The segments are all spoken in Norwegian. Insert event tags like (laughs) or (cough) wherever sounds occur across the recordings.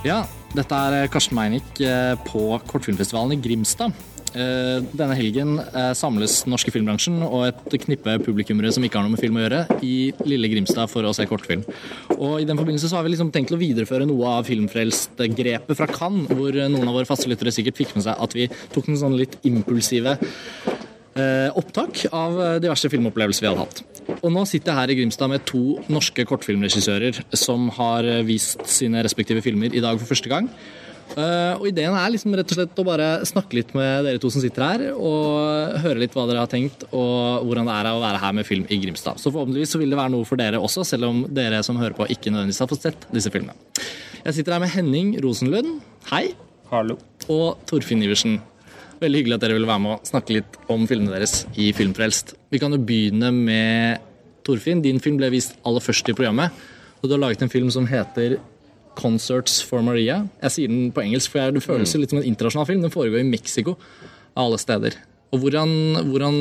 Ja, dette er Karsten Meinick eh, på Kortfilmfestivalen i Grimstad. Eh, Denne helgen eh, samles den norske filmbransjen og et knippe publikummere som ikke har noe med film å gjøre, i lille Grimstad for å se kortfilm. Og I den forbindelse så har vi liksom tenkt å videreføre noe av filmfrelst-grepet fra Cannes, hvor noen av våre faste lyttere sikkert fikk med seg at vi tok noen sånne litt impulsive eh, opptak av diverse filmopplevelser vi hadde hatt. Og nå sitter jeg her i Grimstad med to norske kortfilmregissører som har vist sine respektive filmer i dag for første gang. Eh, og ideen er liksom rett og slett å bare snakke litt med dere to som sitter her, og høre litt hva dere har tenkt, og hvordan det er å være her med film i Grimstad. Så forhåpentligvis så vil det være noe for dere også, selv om dere som hører på ikke nødvendigvis har fått sett disse filmene. Jeg sitter her med Henning Rosenlund. Hei. Hallo. Og Torfinn Iversen. Veldig hyggelig at dere vil være med og snakke litt om filmene deres i Filmfrelst. Vi kan jo begynne med Torfinn. Din film ble vist aller først i programmet. Og du har laget en film som heter Concerts for Maria. Jeg sier den på engelsk, for det føles litt som en internasjonal film. Den foregår i Mexico, av alle steder. Og hvordan, hvordan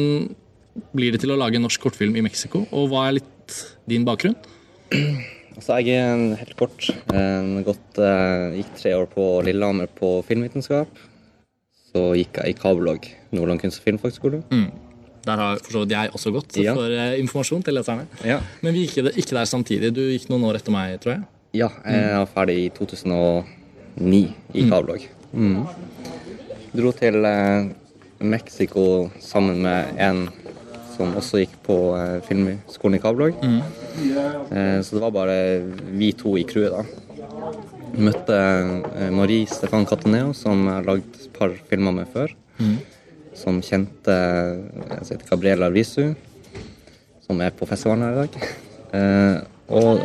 blir det til å lage en norsk kortfilm i Mexico, og hva er litt din bakgrunn? (clears throat) Altså, jeg er helt kort. Jeg gått, eh, gikk tre år på Lillehammer på filmvitenskap. Så gikk jeg i kabellogg Nordland kunst- og filmfagskole. Der har for så vidt jeg også gått, Ja. for eh, informasjon til leserne. Ja. Men vi gikk ikke der samtidig. Du gikk noen år etter meg, tror jeg. ja, jeg var ferdig i 2009 i kabellogg. Mm. Dro til eh, Mexico sammen med en som også gikk på eh, filmskolen i kabellogg. Eh, så det var bare vi to i crewet, da. Møtte eh, Marie Stefan Cataneo, som jeg har lagd et par filmer med før. Som kjente Jeg som heter Gabriela Risu, som er på festivalen her i dag. (laughs) Eh, og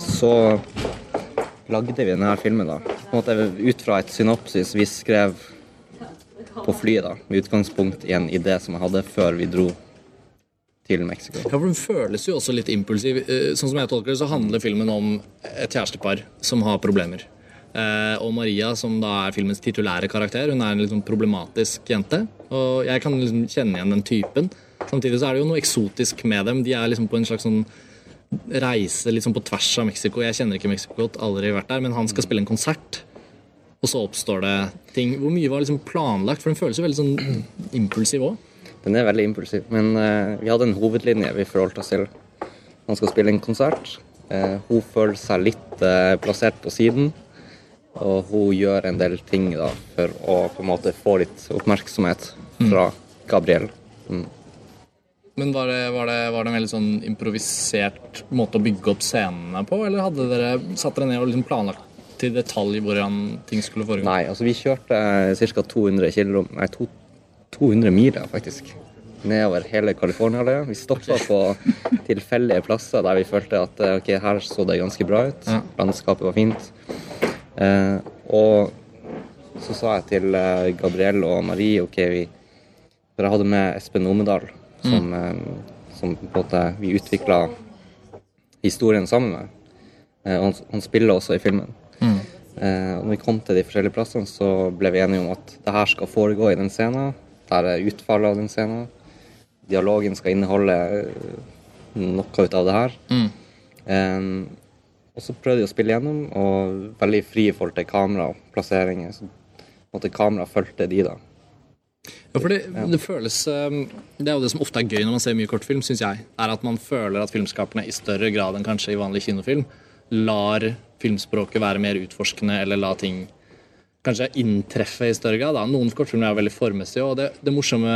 så lagde vi denne filmen, da. Måte ut fra et synopsis vi skrev på flyet, da. Med utgangspunkt i en idé som jeg hadde før vi dro til Mexico. Ja, for Den føles jo også litt impulsiv. Eh, Sånn som jeg tolker det, så handler filmen om et kjærestepar som har problemer. Eh, og Maria, som da er filmens titulære karakter, hun er en litt sånn problematisk jente. Og jeg kan liksom kjenne igjen den typen. Samtidig så er det jo noe eksotisk med dem. De er liksom på en slags sånn reise sånn på tvers av Mexico. Jeg kjenner ikke Mexico godt, aldri vært der, men han skal spille en konsert. Og så oppstår det ting. Hvor mye var liksom planlagt? For den føles jo veldig sånn impulsiv òg. Den er veldig impulsiv, men eh, vi hadde en hovedlinje vi forholdt oss til. Han skal spille en konsert. Eh, hun føler seg litt eh, plassert på siden. Og hun gjør en del ting da, for å på en måte få litt oppmerksomhet fra Gabriel. Mm. Men var det, var, det, var det en veldig sånn improvisert måte å bygge opp scenene på, eller hadde dere satt dere ned og liksom planlagt til detalj hvordan ting skulle foregå? Nei, altså vi kjørte ca. 200 km, nei, to, 200 miler faktisk. Nedover hele California. Vi stoppa på (laughs) tilfeldige plasser der vi følte at eh, ok, her så det ganske bra ut. Landskapet var fint. Eh, og så sa jeg til Gabriel Gabrielle og Marie ok, vi For jeg hadde med Espen Omedal, som, mm. som på en måte vi utvikla historien sammen med. Eh, og han, han spiller også i filmen. Eh, og når vi kom til de forskjellige plassene, så ble vi enige om at det her skal foregå i den scenen. Er utfallet av den scenen. Dialogen skal inneholde eh, noe ut av det her. Eh, og så prøvde jeg å spille gjennom, og veldig fri i forhold til kamera og plasseringer. Så måtte kamera fulgte de, da. Ja, for det, det føles um, Det er jo det som ofte er gøy når man ser mye kortfilm, syns jeg. Er at man føler at filmskaperne i større grad enn kanskje i vanlig kinofilm lar filmspråket være mer utforskende, eller la ting kanskje inntreffe i større grad. Da. Noen kortfilmer er veldig formessige, og det, det morsomme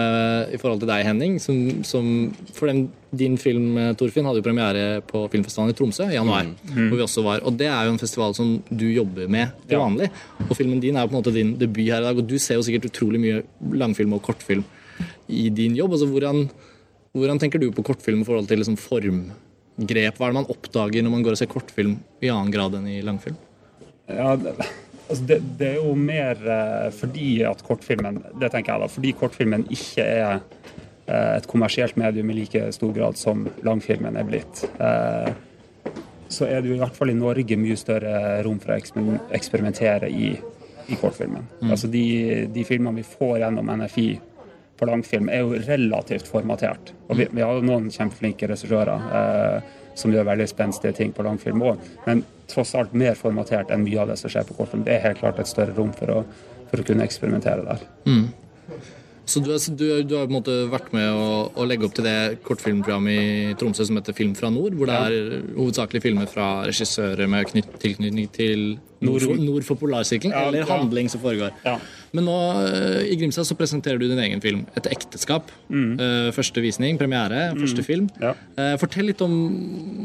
i forhold til deg, Henning som, som For den, din film, Torfinn, hadde jo premiere på filmfestivalen i Tromsø i januar. hvor vi også var, Og det er jo en festival som du jobber med til vanlig. Og filmen din er jo på en måte din debut her i dag, og du ser jo sikkert utrolig mye langfilm og kortfilm i din jobb. altså Hvordan, hvordan tenker du på kortfilm i forhold til liksom formgrep? Hva er det man oppdager når man går og ser kortfilm i annen grad enn i langfilm? Ja, det, altså det, det er jo mer eh, fordi at kortfilmen det tenker jeg da, fordi kortfilmen ikke er eh, et kommersielt medium i like stor grad som langfilmen er blitt. Eh, så er det jo i hvert fall i Norge mye større rom for å eksperimentere i, i kortfilmen. Altså de, de filmene vi får gjennom NFI på langfilm, er jo relativt formatert. Og vi, vi har jo noen kjempeflinke regissører. Som gjør veldig spenstige ting på langfilm òg. Men tross alt mer formatert enn mye av det som skjer på kortfilm. Det er helt klart et større rom for å, for å kunne eksperimentere der. Mm. Så du, du, du, har på en måte vært med å, å, legge opp til det kortfilmprogrammet i Tromsø som heter Film fra nord, hvor det er hovedsakelig filmer fra regissører med tilknytning til nord, nord for polarsirkelen, ja, eller handling som foregår. Ja. Men nå eh, i Grimstad så presenterer du din egen film, 'Et ekteskap'. Mm. Uh, første visning, premiere, mm. første film. Ja. fortell litt om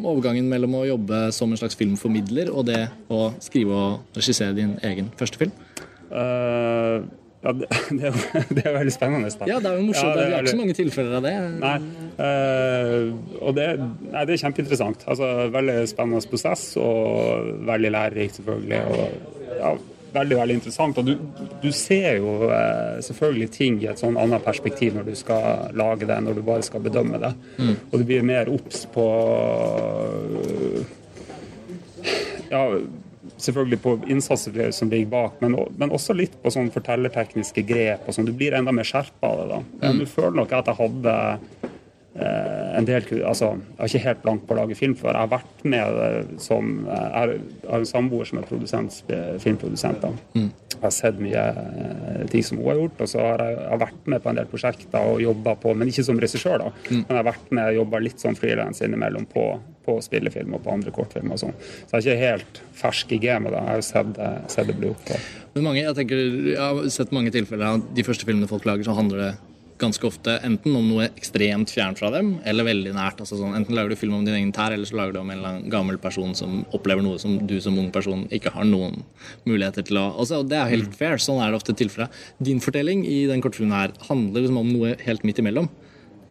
overgangen mellom å jobbe som en slags filmformidler og det å skrive og regissere din egen første film. Uh ja, det, (laughs) det, det, er veldig spennende. Da. Ja, det er jo morsomt. Ja, det, er, vi har ikke så mange tilfeller av det. Nei, uh, og det, nei, det, er kjempeinteressant. Altså, veldig spennende prosess og veldig lærerikt, selvfølgelig. Og, ja, veldig, veldig interessant. Og du, du ser jo uh, selvfølgelig ting i et sånn annet perspektiv når du skal lage det, når du bare skal bedømme det. Mm. Og du blir mer obs på uh, ja, selvfølgelig på innsatsen som ligger bak, men, men, også litt på sånn fortellertekniske grep. og sånn. Du blir enda mer skjerpa av det. da. Men mm. du føler nok at jeg hadde eh, en del altså, Jeg er ikke helt blank på å lage film før. Jeg har vært med som Jeg har en samboer som er produsent, filmprodusent. da. Mm. Jeg har sett mye eh, ting som hun har gjort, og så har jeg, jeg har vært med på en del prosjekter og jobba på, men ikke som regissør, da. Mm. Men jeg har vært med og jobba litt sånn frilans innimellom på, på spillefilm og på andre kortfilmer og sånn. Så jeg er ikke helt fersk i gamet, da. Jeg har sett, sett det bli gjort. Men mange, jeg tenker, jeg har sett mange tilfeller av de første filmene folk lager, så handler det ganske ofte enten om noe ekstremt fjernt fra dem, eller veldig nært. Altså sånn, enten lager du film om din egen tær, eller så lager du om en gammel person som opplever noe som du som ung person ikke har noen muligheter til å altså, Det er helt fair. Sånn er det ofte tilfellet. Din fortelling i den kortfilmen her handler liksom om noe helt midt imellom.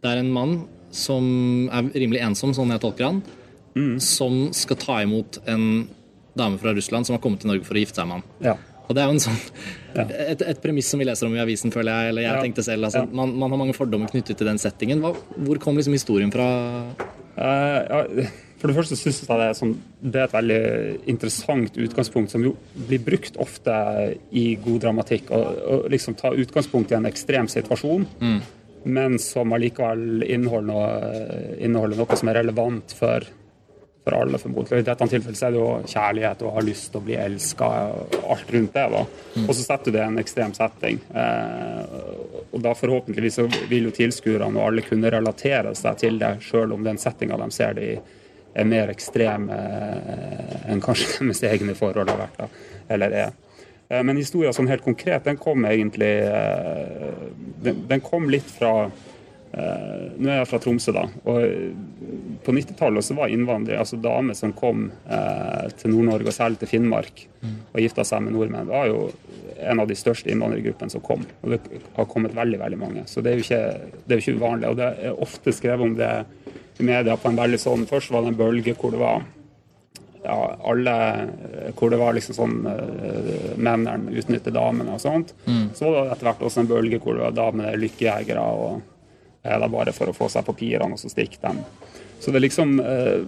Det er en mann som er rimelig ensom, sånn jeg tolker han, mm. som skal ta imot en dame fra Russland som har kommet til Norge for å gifte seg med han. Ja. Og det er jo en sånn, et, et, premiss som vi leser om i avisen, føler jeg. eller jeg ja. tenkte selv, altså, man, man, har mange fordommer knyttet til den settingen. Hva, hvor kom liksom historien fra? Uh, ja, for det første syns jeg det er, sånn, det er, et veldig interessant utgangspunkt, som jo blir brukt ofte i god dramatikk. Å liksom ta utgangspunkt i en ekstrem situasjon, mm. men som allikevel inneholder noe, inneholder noe som er relevant for for alle, formodentlig. I dette tilfellet er det jo kjærlighet og har lyst til å bli elska, alt rundt det. da. Mm. Og så setter du det i en ekstrem setting. Eh, og da forhåpentligvis så vil jo tilskuerne og alle kunne relatere seg til det, sjøl om den settinga de ser det i, er mer ekstrem eh, enn kanskje (laughs) deres egne forhold har vært, da, eller er. Eh, men historien sånn helt konkret, den kom egentlig den, den kom litt fra Uh, nå er jeg fra Tromsø, da. og På 90-tallet var innvandrere, altså damer som kom uh, til Nord-Norge og særlig til Finnmark mm. og gifta seg med nordmenn, var jo en av de største innvandrergruppene som kom. Og det har kommet veldig veldig mange. Så det er jo ikke, det er jo ikke uvanlig. Og det er ofte skrevet om det i media på en veldig sånn Først var det en bølge hvor det var ja, alle Hvor det var liksom sånn uh, mennene utnytter damene og sånt. Mm. Så var det etter hvert også en bølge hvor det var damene lykkejegere. og er det bare for å få seg papirene, og så stikke dem. Så det liksom eh,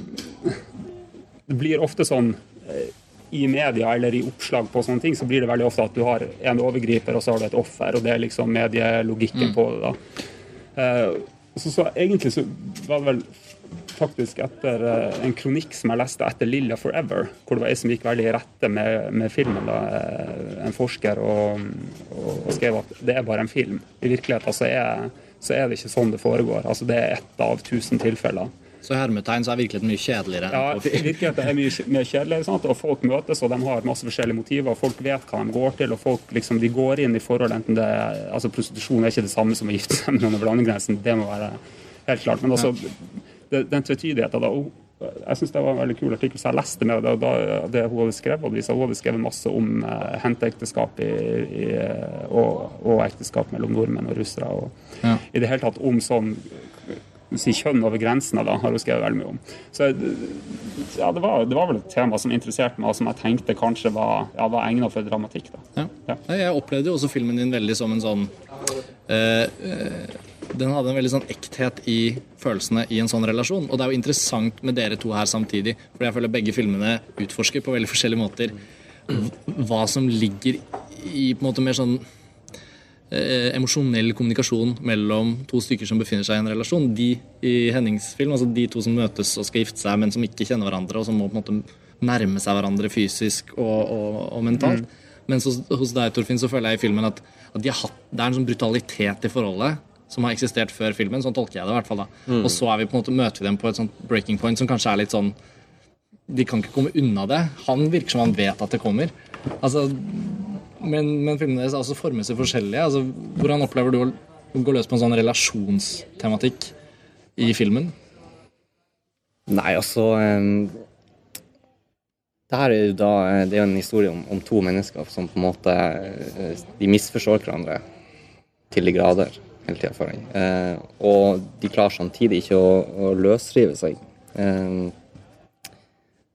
Det blir ofte sånn eh, i media eller i oppslag på sånne ting, så blir det veldig ofte at du har en overgriper, og så har du et offer. Og det er liksom medielogikken mm. på det. da. Eh, så, så, egentlig så var det vel faktisk etter en kronikk som jeg leste etter Lilla Forever, hvor det var ei som gikk veldig i rette med, med filmen, da, en forsker, og, og, og, skrev at det er bare en film. I virkeligheten så er så er det ikke sånn det foregår. Altså Det er ett av tusen tilfeller. Så hermetegn så er virkeligheten mye kjedeligere? Ja, virkeligheten er mye mer kjedeligere. Sant? og Folk møtes, og de har masse forskjellige motiver. og Folk vet hva de går til, og folk liksom, de går inn i forhold enten det altså Prostitusjon er ikke det samme som å gifte seg med noen over landegrensen, det må være helt klart. Men altså, den tvetydigheten da, jeg syns det var en veldig kul artikkel, så jeg leste med det, da, det hun hadde skrevet. Og hun hadde skrevet masse om uh, henteekteskap og, og, ekteskap mellom nordmenn og russere. Og ja. i det hele tatt om sånn si kjønn over grensene, da, har hun skrevet veldig mye om. Så ja, det var, det var, vel et tema som interesserte meg, og som jeg tenkte kanskje var, ja, var egnet for dramatikk. da. Ja. Ja. Jeg opplevde jo også filmen din veldig som en sånn eh, øh, den hadde en veldig sånn ekthet i følelsene i en sånn relasjon. Og det er jo interessant med dere to her samtidig, for jeg føler begge filmene utforsker på veldig forskjellige måter hva som ligger i på en måte mer sånn eh, emosjonell kommunikasjon mellom to stykker som befinner seg i en relasjon. De i Hennings film, altså de to som møtes og skal gifte seg, men som ikke kjenner hverandre, og som må på en måte nærme seg hverandre fysisk og, og, og mentalt. Mens hos, hos deg, Torfinn, så føler jeg i filmen at, at de har hatt, det er en sånn brutalitet i forholdet som har eksistert før filmen. Sånn tolker jeg det i hvert fall. da. Og så er vi på en måte, møter vi dem på et sånt breaking point som kanskje er litt sånn De kan ikke komme unna det. Han virker som han vet at det kommer. Altså, men, men filmene deres altså, former seg forskjellig. Altså, hvordan opplever du å gå løs på en sånn relasjonstematikk i filmen? Nei, altså um, Det her er jo da Det er jo en historie om, om to mennesker som på en måte eh, De misforstår hverandre til de grader hele tida, for jeg. Eh, og de klarer samtidig ikke å, å løsrive seg. Eh,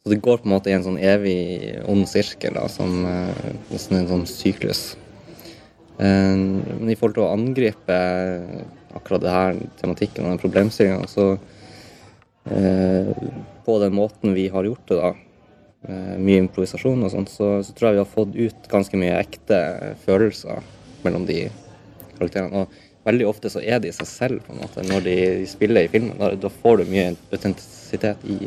så det går på en måte i en sånn evig ond sirkel, da, som eh, nesten en sånn syklus. Eh, men i forhold til å angripe akkurat det her tematikken og den problemstillinga, så eh, På den måten vi har gjort det, da, eh, mye improvisasjon og sånt, så, så tror jeg vi har fått ut ganske mye ekte følelser mellom de karakterene. Og veldig ofte så er de seg selv, på en måte, når de spiller i filmen. Da, da får du mye autentisitet i,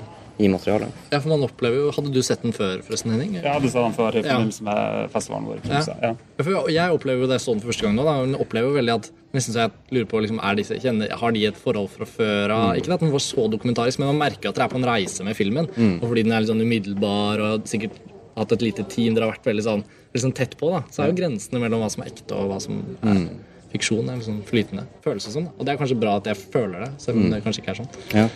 i materialet. Ja, for man opplever jo, Hadde du sett den før, forresten, Henning? Ja, du sa den før i forbindelse med festivalen vår. Ja. Ja, jeg opplever jo det sånn for første gang nå. da, jeg opplever jo veldig at nesten så jeg lurer på, liksom, er disse, kjenner, Har de et forhold fra før av? Ikke at den var så dokumentarisk, men man merker at dere er på en reise med filmen. Og fordi den er litt sånn umiddelbar og sikkert hatt et lite team dere har vært veldig sånn, veldig sånn tett på, da, så er jo grensene mellom hva som er ekte og hva som er fiksjon, er liksom flytende. Føles det som. Og det er kanskje bra at jeg føler det, selv om det kanskje ikke er sånn. Ja.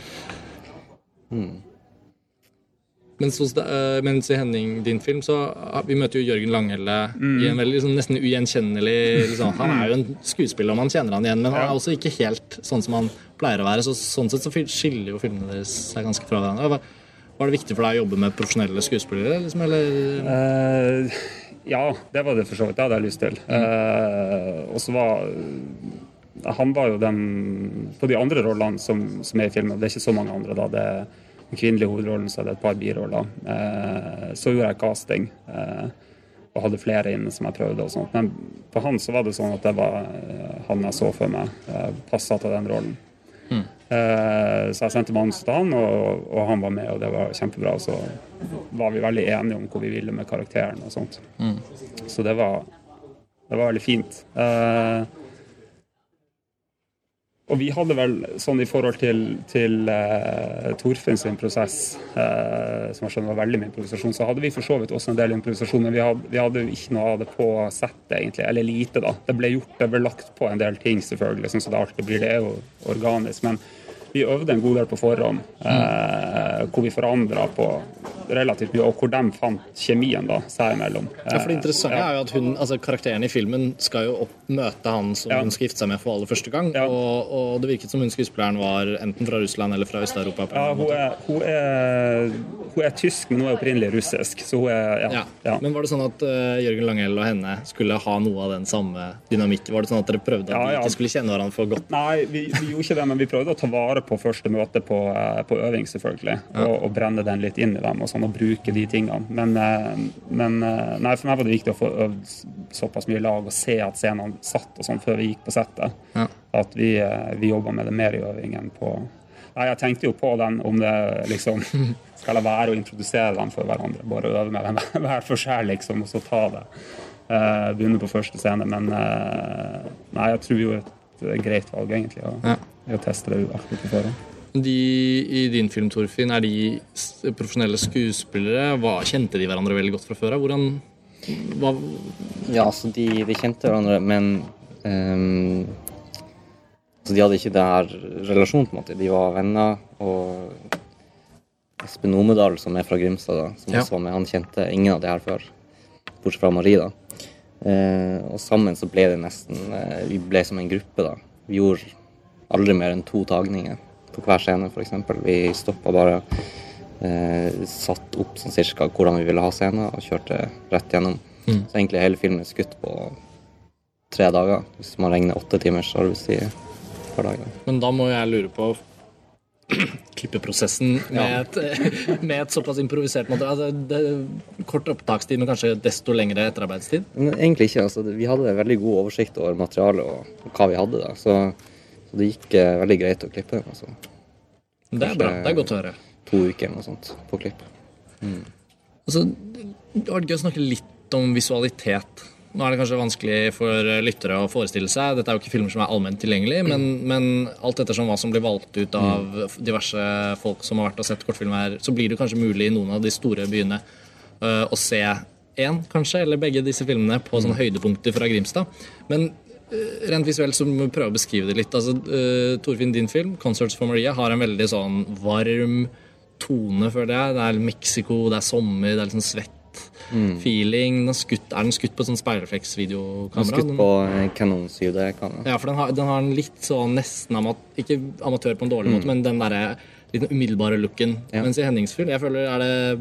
Mens, hos, øh, mens i Henning din film så uh, Vi møter jo Jørgen Langhelle i en veldig liksom, nesten ugjenkjennelig liksom, Han er jo en skuespiller, og man kjenner han igjen, men han er også ikke helt sånn som han pleier å være. Så, sånn sett så skiller jo filmene deres seg ganske fra hverandre. Var, var det viktig for deg å jobbe med profesjonelle skuespillere? Liksom, eller? Eh, ja, det var det for så vidt. Det hadde jeg lyst til. Eh, og så var Han var jo den På de andre rollene som, som er i filmen, det er ikke så mange andre, da. Det er den kvinnelige hovedrollen, så er det et par biroller. Eh, så gjorde jeg casting. Eh, og hadde flere inne som jeg prøvde og sånt. Men på han så var det sånn at det var eh, han jeg så for meg eh, passa til den rollen. Eh, Så jeg sendte manus til han, og, og han var med, og det var kjempebra. Så var vi veldig enige om hvor vi ville med karakteren og sånt. Så det var, det var veldig fint. Eh, og vi hadde vel sånn i forhold til, til uh, Torfinn sin prosess, uh, som jeg skjønner var veldig mye improvisasjon, så hadde vi for så vidt også en del improvisasjon, men vi hadde, vi hadde jo ikke noe av det på settet, egentlig. Eller lite, da. Det ble gjort, det ble lagt på en del ting, selvfølgelig, sånn som det alltid blir. Det er jo organisk. Men vi øvde en god del på forhånd, eh, hvor vi forandra på relativt mye, og hvor de fant kjemien da, seg imellom. Ja, for Det interessante ja. er jo at hun, altså karakteren i filmen skal jo opp, møte han som Ja. hun skal gifte seg med for aller første gang. Og, og det virket som hun skuespilleren var enten fra Russland eller fra Øst-Europa. Ja, hun er, hun, er, hun er tysk, men hun er opprinnelig russisk. Så hun er ja. Ja. ja. Men var det sånn at uh, Jørgen Langhell og henne skulle ha noe av den samme dynamikken? Var det sånn at dere prøvde at Ja, de ikke skulle kjenne hverandre for godt? Nei, vi, vi gjorde ikke det, men vi prøvde å ta vare på første møte på, uh, på øving, selvfølgelig. Og, og brenne den litt inn i dem og sånn, og bruke de tingene. Men, uh, men nei, for meg var det viktig å få øvd såpass mye lag og se at scenene satt og sånn før vi gikk på settet. At vi, uh, vi jobba med det mer i øving enn på Nei, jeg tenkte jo på den om det liksom (laughs) Skal jeg være å introdusere dem for hverandre? Bare øve med dem (laughs) hver for seg, liksom, og så ta det. Uh, begynne på første scene. Men uh, nei, jeg tror jo et greit valg, egentlig, å, Ja. å teste det alltid på forhånd. De i din film, Torfinn, er de profesjonelle skuespillere? Hva, kjente de hverandre veldig godt fra før av? Hvordan hva, Ja, altså de, de kjente hverandre, men ehm, altså De hadde ikke det her relasjonen, på en måte. De var venner. Og Espen Omedal, som er fra Grimstad, da, som Ja. også var med, han kjente ingen av de her før. Bortsett fra Marie, da. Eh, og sammen så ble det nesten eh, Vi ble som en gruppe, da. Vi gjorde aldri mer enn to tagninger på hver scene, f.eks. Vi stoppa bare. Eh, satt opp sånn cirka hvordan vi ville ha scenen, og kjørte rett gjennom. Så egentlig hele filmen er skutt på tre dager, hvis man regner åtte timers arbeidstid per dager. Men da må jeg lure på (clears throat) klippeprosessen med, et, (laughs) med et såpass improvisert materiale? Altså, det, kort opptakstid, men kanskje desto lengre etterarbeidstid? Men egentlig ikke. altså Vi hadde en veldig god oversikt over materialet og, hva vi hadde. da, Så, så det gikk eh, veldig greit å klippe. altså. Det er bra. Det er godt å høre. To uker eller noe sånt på klipp. Altså, det var gøy å snakke litt om visualitet. Nå er det kanskje vanskelig for lyttere å forestille seg. Dette er jo ikke filmer som er allment tilgjengelig, men, men alt ettersom hva som blir valgt ut av diverse folk som har vært og sett kortfilmer, så blir det kanskje mulig i noen av de store byene uh, å se én, kanskje, eller begge disse filmene på sånne høydepunkter fra Grimstad. Men uh, rent visuelt så må vi prøve å beskrive det litt. Altså, uh, Torfinn, din film, 'Concerts for Maria', har en veldig sånn varm tone, føler jeg. Det er Mexico, det er sommer, det er litt sånn svett feeling. Den er, skutt, er den skutt på sånn Den er speilrefleksvideokamera? skutt på kanonside Canon 7D-kamera. Ja, for den har, den har en litt sånn nesten amat, Ikke amatør på en dårlig måte, men den derre litt umiddelbare looken. Ja. Mens i Hennings film, jeg føler Er det,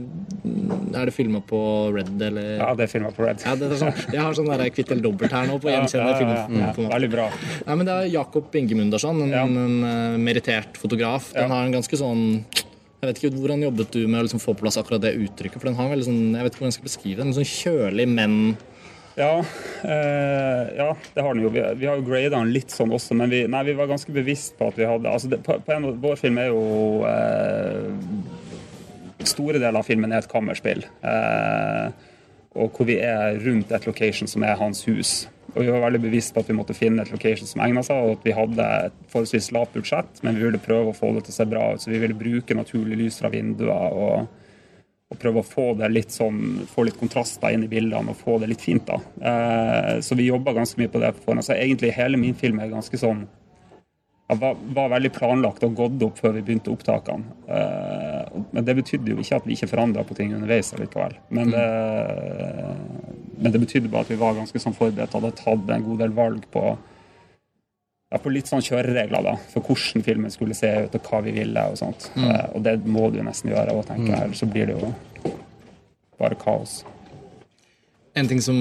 er det filma på Red, eller? Ja, det er filma på Red. Ja, det er sånn, jeg har sånn der kvitt eller dobbelt her nå på gjenkjennende Ja, ja, filmformat. Veldig bra. Nei, men Det er Jakob Ingemundarsson, en, Ja. en, eh, merittert fotograf. Den Ja. har en ganske sånn jeg vet ikke Hvordan jobbet du med å liksom få på plass akkurat det uttrykket? For den har veldig sånn, jeg vet ikke hvordan jeg skal beskrive det, en sånn kjølig, men Ja, eh, ja, det har den jo. Vi, vi har jo grada den litt sånn også, men vi, nei, vi var ganske bevisst på at vi hadde altså det, på, på en, Vår film er jo eh, Store deler av filmen er et kammerspill. Eh, og hvor vi er rundt et location som er hans hus. Og vi var veldig bevisst på at vi måtte finne et location som egna seg, og at vi hadde et forholdsvis lavt budsjett, men vi ville prøve å få det til å se bra ut. Så vi ville bruke naturlig lys fra vinduer. og og prøve å få det litt sånn, få litt kontraster inn i bildene og få det litt fint. da. Eh, så vi jobba ganske mye på det. på forhånd. Så egentlig hele min film er ganske sånn var, var veldig planlagt og gått opp før vi begynte opptakene. Eh, men det betydde jo ikke at vi ikke forandra på ting underveis allikevel. Men det, men det betydde bare at vi var ganske sånn forberedt og hadde tatt en god del valg på ja, på litt sånn kjøreregler da, for hvordan filmen skulle se ut, og hva vi ville. og sånt. Eh, og det må du nesten gjøre, og tenker jeg, ellers så blir det jo bare kaos. En ting som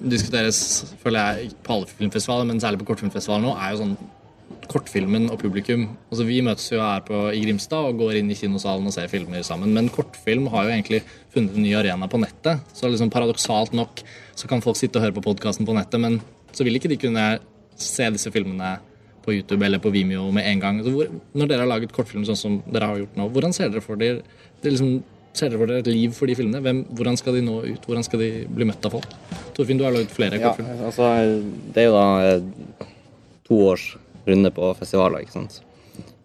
diskuteres føler jeg, på alle filmfestivaler, men særlig på kortfilmfestivaler nå, er jo sånn kortfilmen og publikum. Altså Vi møtes jo her på, i Grimstad og går inn i kinosalen og ser filmer sammen. Men kortfilm har jo egentlig funnet en ny arena på nettet. Så liksom paradoksalt nok så kan folk sitte og høre på podkasten på nettet, men så vil ikke de kunne se disse filmene på YouTube eller på Vimeo med en gang. Så hvor, når dere har laget kortfilm sånn som dere har gjort nå, hvordan ser dere for dere det er liksom, Ser dere for dere et liv for de filmene? Hvem, hvordan skal de nå ut? Hvordan skal de bli møtt av folk? Torfinn, du har laget flere Ja, altså, det er jo da eh, to års runde på festivaler, ikke sant.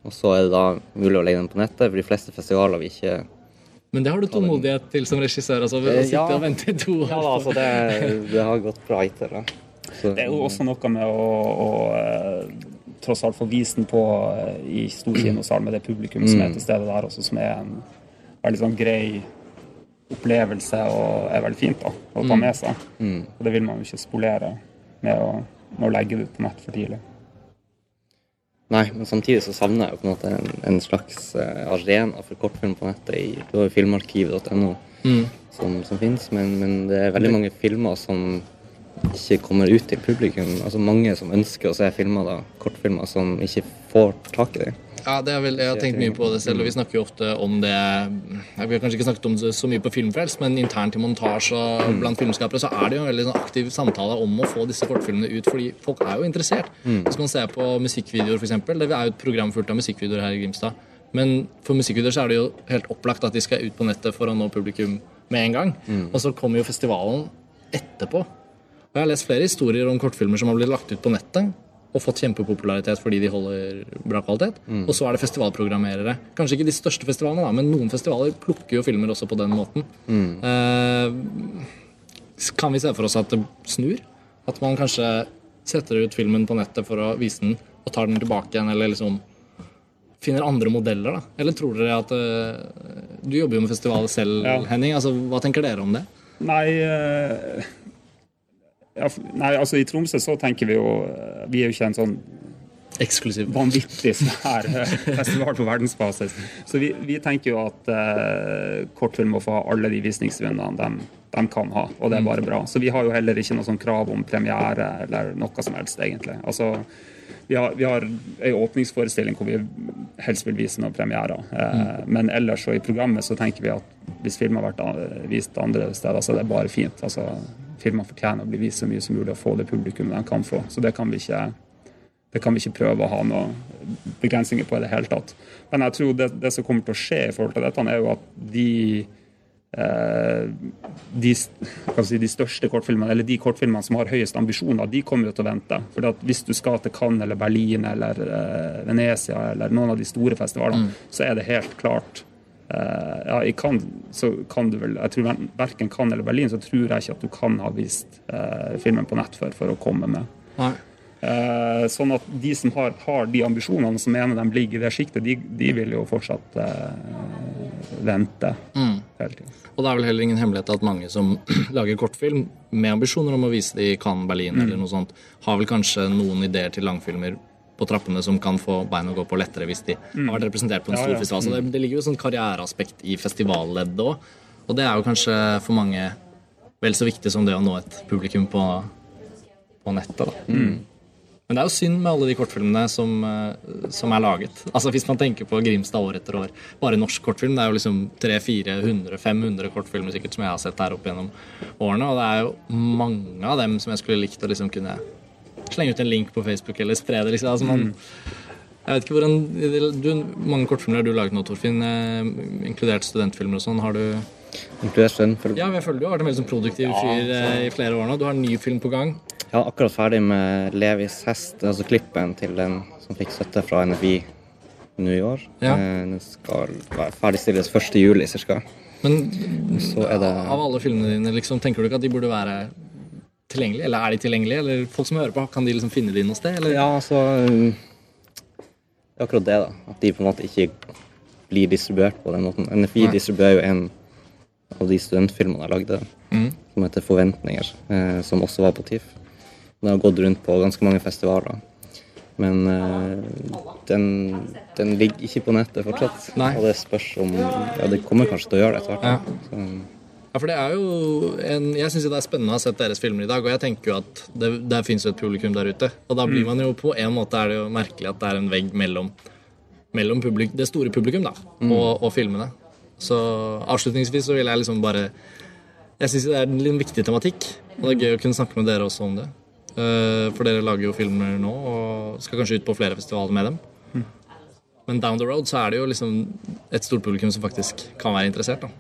Og så er det da mulig å legge den på nettet, for de fleste festivaler vil ikke Men det har du tålmodighet til som regissør? altså, å Eh, sitte ja. og vente i to år? Ja, da, altså, det, det har gått bra hittil. Det er jo også noe med å, å eh, tross alt få vist den på eh, i stor kinosal med det publikum som er til stede der også, som er en veldig sånn grei opplevelse og er veldig fint da, å ta med seg. Og det vil man jo ikke spolere med å, med å legge det ut på nett for tidlig. Nei, men samtidig så savner jeg jo på en måte en, en slags eh, arena for kortfilm på nettet. i Du har jo filmarkivet.no som, som finnes, men, men det er veldig mange filmer som ikke kommer ut til publikum. Altså mange som ønsker å se filmer, da, kortfilmer, som ikke får tak i dem. Ja, det vel, Jeg har tenkt mye på det selv, og vi snakker jo ofte om det Vi har kanskje ikke snakket om det så mye på Filmfrelst, men internt i montasje og blant filmskapere så er det jo en veldig sånn aktiv samtale om å få disse kortfilmene ut, fordi folk er jo interessert. Hvis man ser på musikkvideoer, f.eks. Det er jo et program fullt av musikkvideoer her i Grimstad. Men for musikkvideoer så er det jo helt opplagt at de skal ut på nettet for å nå publikum med en gang. Og så kommer jo festivalen etterpå. Og jeg har lest flere historier om kortfilmer som har blitt lagt ut på nettet og fått kjempepopularitet fordi de holder bra kvalitet. Og så er det festivalprogrammerere. Kanskje ikke de største festivalene, da, men noen festivaler plukker jo filmer også på den måten. Eh, kan vi se for oss at det snur? At man kanskje setter ut filmen på nettet for å vise den, og tar den tilbake igjen, eller liksom finner andre modeller, da? Eller tror dere at eh, Du jobber jo med festivaler selv, Ja. Henning. altså Hva tenker dere om det? Nei, eh, ja, nei, altså i Tromsø så tenker vi jo eh, Vi er jo ikke en sånn Eksklusiv. vanvittig svær eh, festival på verdensbasis. Så vi, vi tenker jo at eh, kortfilm må få ha alle de visningsrundene de, de kan ha, og det er bare bra. Så vi har jo heller ikke noe sånn krav om premiere eller noe som helst, egentlig. Altså, vi har, vi har en åpningsforestilling hvor vi helst vil vise noen premierer. Eh, Men ellers og i programmet så tenker vi at hvis film har vært vist andre steder, så er det bare fint. Altså, Filmer fortjener å bli vist så mye som mulig og få det publikummet de kan få. Så det kan vi ikke det kan vi ikke prøve å ha noen begrensninger på i det hele tatt. Men jeg tror det, det som kommer til å skje i forhold til dette, er jo at de eh, de, si, de største kortfilmene, eller de kortfilmene som har høyest ambisjoner, de kommer jo til å vente. For at hvis du skal til Cannes eller Berlin eller eh, Venezia eller noen av de store festivalene, så er det helt klart ja, I Cannes så kan du vel Jeg tror verken Cannes eller Berlin så tror jeg ikke at du kan ha vist eh, filmen på nett for, for å komme med. Eh, sånn at de som har, har de ambisjonene, som mener de ligger i det sjiktet, de, de vil jo fortsatt eh, vente hele tiden. Og det er vel heller ingen hemmelighet at mange som (clears throat) lager kortfilm med ambisjoner om å vise det i Cannes, Berlin eller noe sånt, har vel kanskje noen ideer til langfilmer på trappene som kan få bein å gå på lettere hvis de har vært representert på en stor ja. festival. Så det, det ligger jo et sånt karriereaspekt i festivalleddet òg. Og det er jo kanskje for mange vel så viktig som det å nå et publikum på, på nettet. da. Men det er jo synd med alle de kortfilmene som, eh, som er laget. Altså Hvis man tenker på Grimstad år etter år. Bare norsk kortfilm. Det er jo liksom 300-400-500 kortfilmer sikkert som jeg har sett her opp gjennom årene. Og det er jo mange av dem som jeg skulle likt å liksom kunne slenge ut en link på Facebook eller spre det. liksom. Altså man, jeg vet ikke hvordan, du, Mange kortfilmer har du laget nå, Torfinn, eh, inkludert studentfilmer og sånn. Har du Inkludert studentfilm. Ja, men jeg føler du har vært en veldig sånn produktiv fyr eh, i flere år nå. Du har en ny film på gang. Jeg er akkurat ferdig med Levis hest, altså klippen til den som fikk støtte fra NFI nå i år. Ja. Eh, Den skal ferdigstilles 1. juli ca. Men Så det Av alle filmene dine, liksom, tenker du ikke at de burde være tilgjengelige? Eller er de tilgjengelige? Eller folk som hører på, kan de liksom finne de noe sted? Eller? Ja, altså um, Det er akkurat det, da. At de på en måte ikke blir distribuert på den måten. NFI Nei. distribuerer jo en av de studentfilmene jeg lagde, mm. som heter 'Forventninger', eh, som også var på TIFF. Den har gått rundt på ganske mange festivaler. Men eh, den, den ligger ikke på nettet fortsatt. Nei. Og det spørs om Ja, det kommer kanskje til å gjøre det etter hvert. Ja. Så, Ja, for det er jo en, Jeg syns det er spennende å ha sett deres filmer i dag, og jeg tenker jo at det, der fins et publikum der ute. Og da blir man jo på en måte er det jo merkelig at det er en vegg mellom, mellom publik, det store publikum da, og, og filmene. Så avslutningsvis så vil jeg liksom bare Jeg syns det er en viktig tematikk, og det er gøy å kunne snakke med dere også om det. Eh, For dere lager jo filmer nå, og skal kanskje ut på flere festivaler med dem. Men down the road så er det jo liksom et stort publikum som faktisk kan være interessert. da.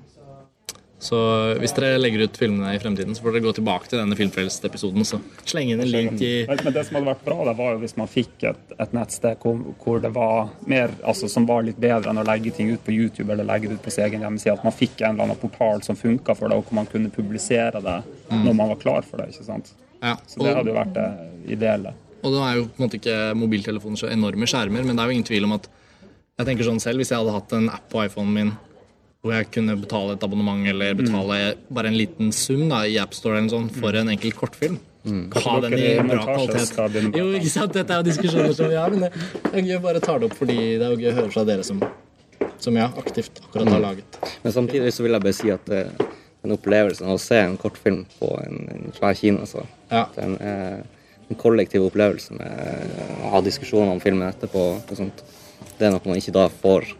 Så hvis dere legger ut filmene i fremtiden, så får dere gå tilbake til denne Filmfrelst-episoden så slenge inn en link i Men det som hadde vært bra, det var jo hvis man fikk et, et nettsted hvor, hvor det var mer, altså som var litt bedre enn å legge ting ut på YouTube eller legge det ut på sin egen hjemmeside. At man fikk en eller annen portal som funka for det, og hvor man kunne publisere det når man var klar for det. ikke sant? ja. Så det hadde jo vært det ideelle. og det er jo på en måte ikke mobiltelefoner så enorme skjermer, men det er jo ingen tvil om at Jeg tenker sånn selv, hvis jeg hadde hatt en app på iPhonen min hvor jeg kunne betale et abonnement eller betale bare en liten sum da, i AppStore eller sånn, for en enkel kortfilm Ha den i bra kvalitet. Jo, ikke sant? Dette er jo diskusjoner som vi har, men det jeg er å bare ta det opp fordi det er jo gøy å høre fra dere som, som jeg aktivt akkurat har laget. Men samtidig så vil jeg bare si at eh, den opplevelsen av å se en kortfilm på en, en svær kino, altså Ja. den er en kollektiv opplevelse med å ha diskusjoner om filmen etterpå og sånt. Det er noe man ikke da får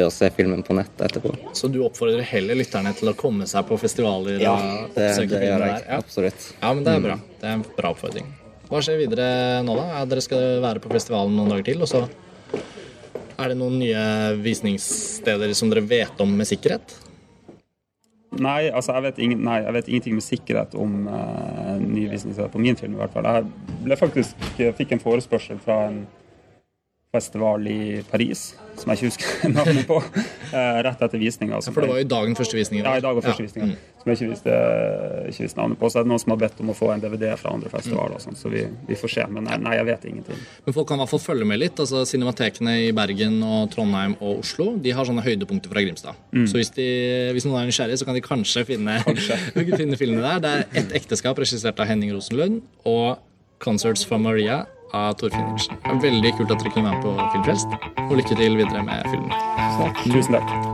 å se filmen på nett etterpå. Så du oppfordrer heller lytterne til å komme seg på festivaler Ja, det, det gjør jeg. Ja. Absolutt. ja, men det er bra. Det er en bra oppfordring. Hva skjer videre nå, da? Ja, dere skal være på festivalen noen dager til, og så er det noen nye visningssteder som dere vet om med sikkerhet? Nei, altså jeg vet, ingen, nei, jeg vet ingenting med sikkerhet om uh, ny visningssted på min film. i hvert fall. Jeg ble faktisk, fikk en forespørsel fra en festival i Paris, som jeg ikke husker (laughs) navnet på, eh, rett etter visninga. For det var jo dagen første visninga? Ja, i dag var første Ja. visninga, som jeg ikke visste, ikke visste navnet på. Så er det noen som har bedt om å få en DVD fra andre festivaler, og så vi, vi får se. Men nei, nei, jeg vet ingenting. Men folk kan i hvert fall følge med litt. altså Cinematekene i Bergen og Trondheim og Oslo de har sånne høydepunkter fra Grimstad. Så hvis, de, hvis noen er nysgjerrig, så kan de kanskje finne, (laughs) finne filmene der. Det er Ett ekteskap regissert av Henning Rosenlund og Concerts for Maria av Torfinn er veldig kult at dere kunne være med på Filmfrelst, og lykke til videre med filmen. Tusen takk.